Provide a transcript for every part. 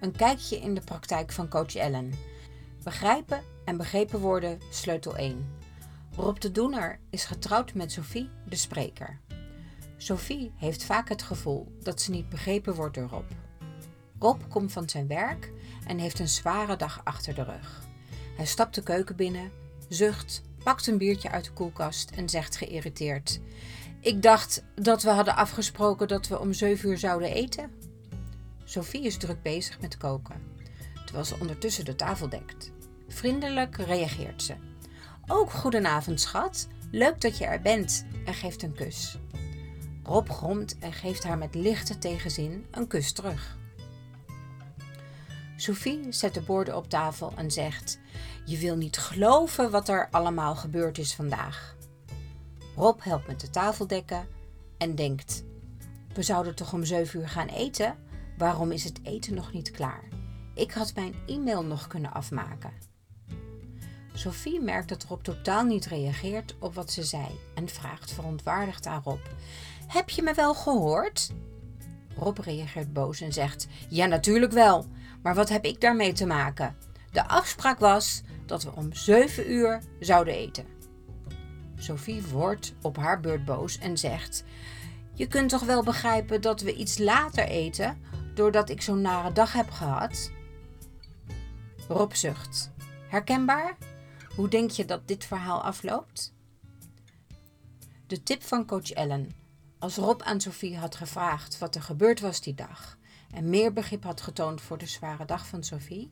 Een kijkje in de praktijk van coach Ellen. Begrijpen en begrepen worden, sleutel 1. Rob de Doener is getrouwd met Sophie, de spreker. Sophie heeft vaak het gevoel dat ze niet begrepen wordt door Rob. Rob komt van zijn werk en heeft een zware dag achter de rug. Hij stapt de keuken binnen, zucht, pakt een biertje uit de koelkast en zegt geïrriteerd: Ik dacht dat we hadden afgesproken dat we om 7 uur zouden eten. Sophie is druk bezig met koken, terwijl ze ondertussen de tafel dekt. Vriendelijk reageert ze. Ook goedenavond, schat. Leuk dat je er bent en geeft een kus. Rob gromt en geeft haar met lichte tegenzin een kus terug. Sophie zet de borden op tafel en zegt: Je wil niet geloven wat er allemaal gebeurd is vandaag. Rob helpt met de tafel dekken en denkt: We zouden toch om 7 uur gaan eten? Waarom is het eten nog niet klaar? Ik had mijn e-mail nog kunnen afmaken. Sophie merkt dat Rob totaal niet reageert op wat ze zei en vraagt verontwaardigd aan Rob: Heb je me wel gehoord? Rob reageert boos en zegt: Ja, natuurlijk wel, maar wat heb ik daarmee te maken? De afspraak was dat we om 7 uur zouden eten. Sophie wordt op haar beurt boos en zegt: Je kunt toch wel begrijpen dat we iets later eten, doordat ik zo'n nare dag heb gehad? Rob zucht. Herkenbaar? Hoe denk je dat dit verhaal afloopt? De tip van coach Ellen. Als Rob aan Sophie had gevraagd wat er gebeurd was die dag en meer begrip had getoond voor de zware dag van Sophie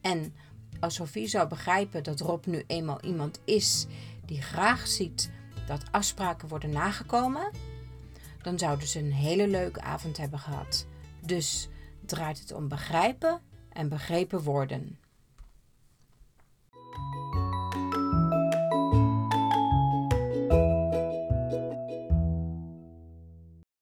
en als Sophie zou begrijpen dat Rob nu eenmaal iemand is die graag ziet dat afspraken worden nagekomen, dan zouden ze een hele leuke avond hebben gehad. Dus draait het om begrijpen en begrepen worden.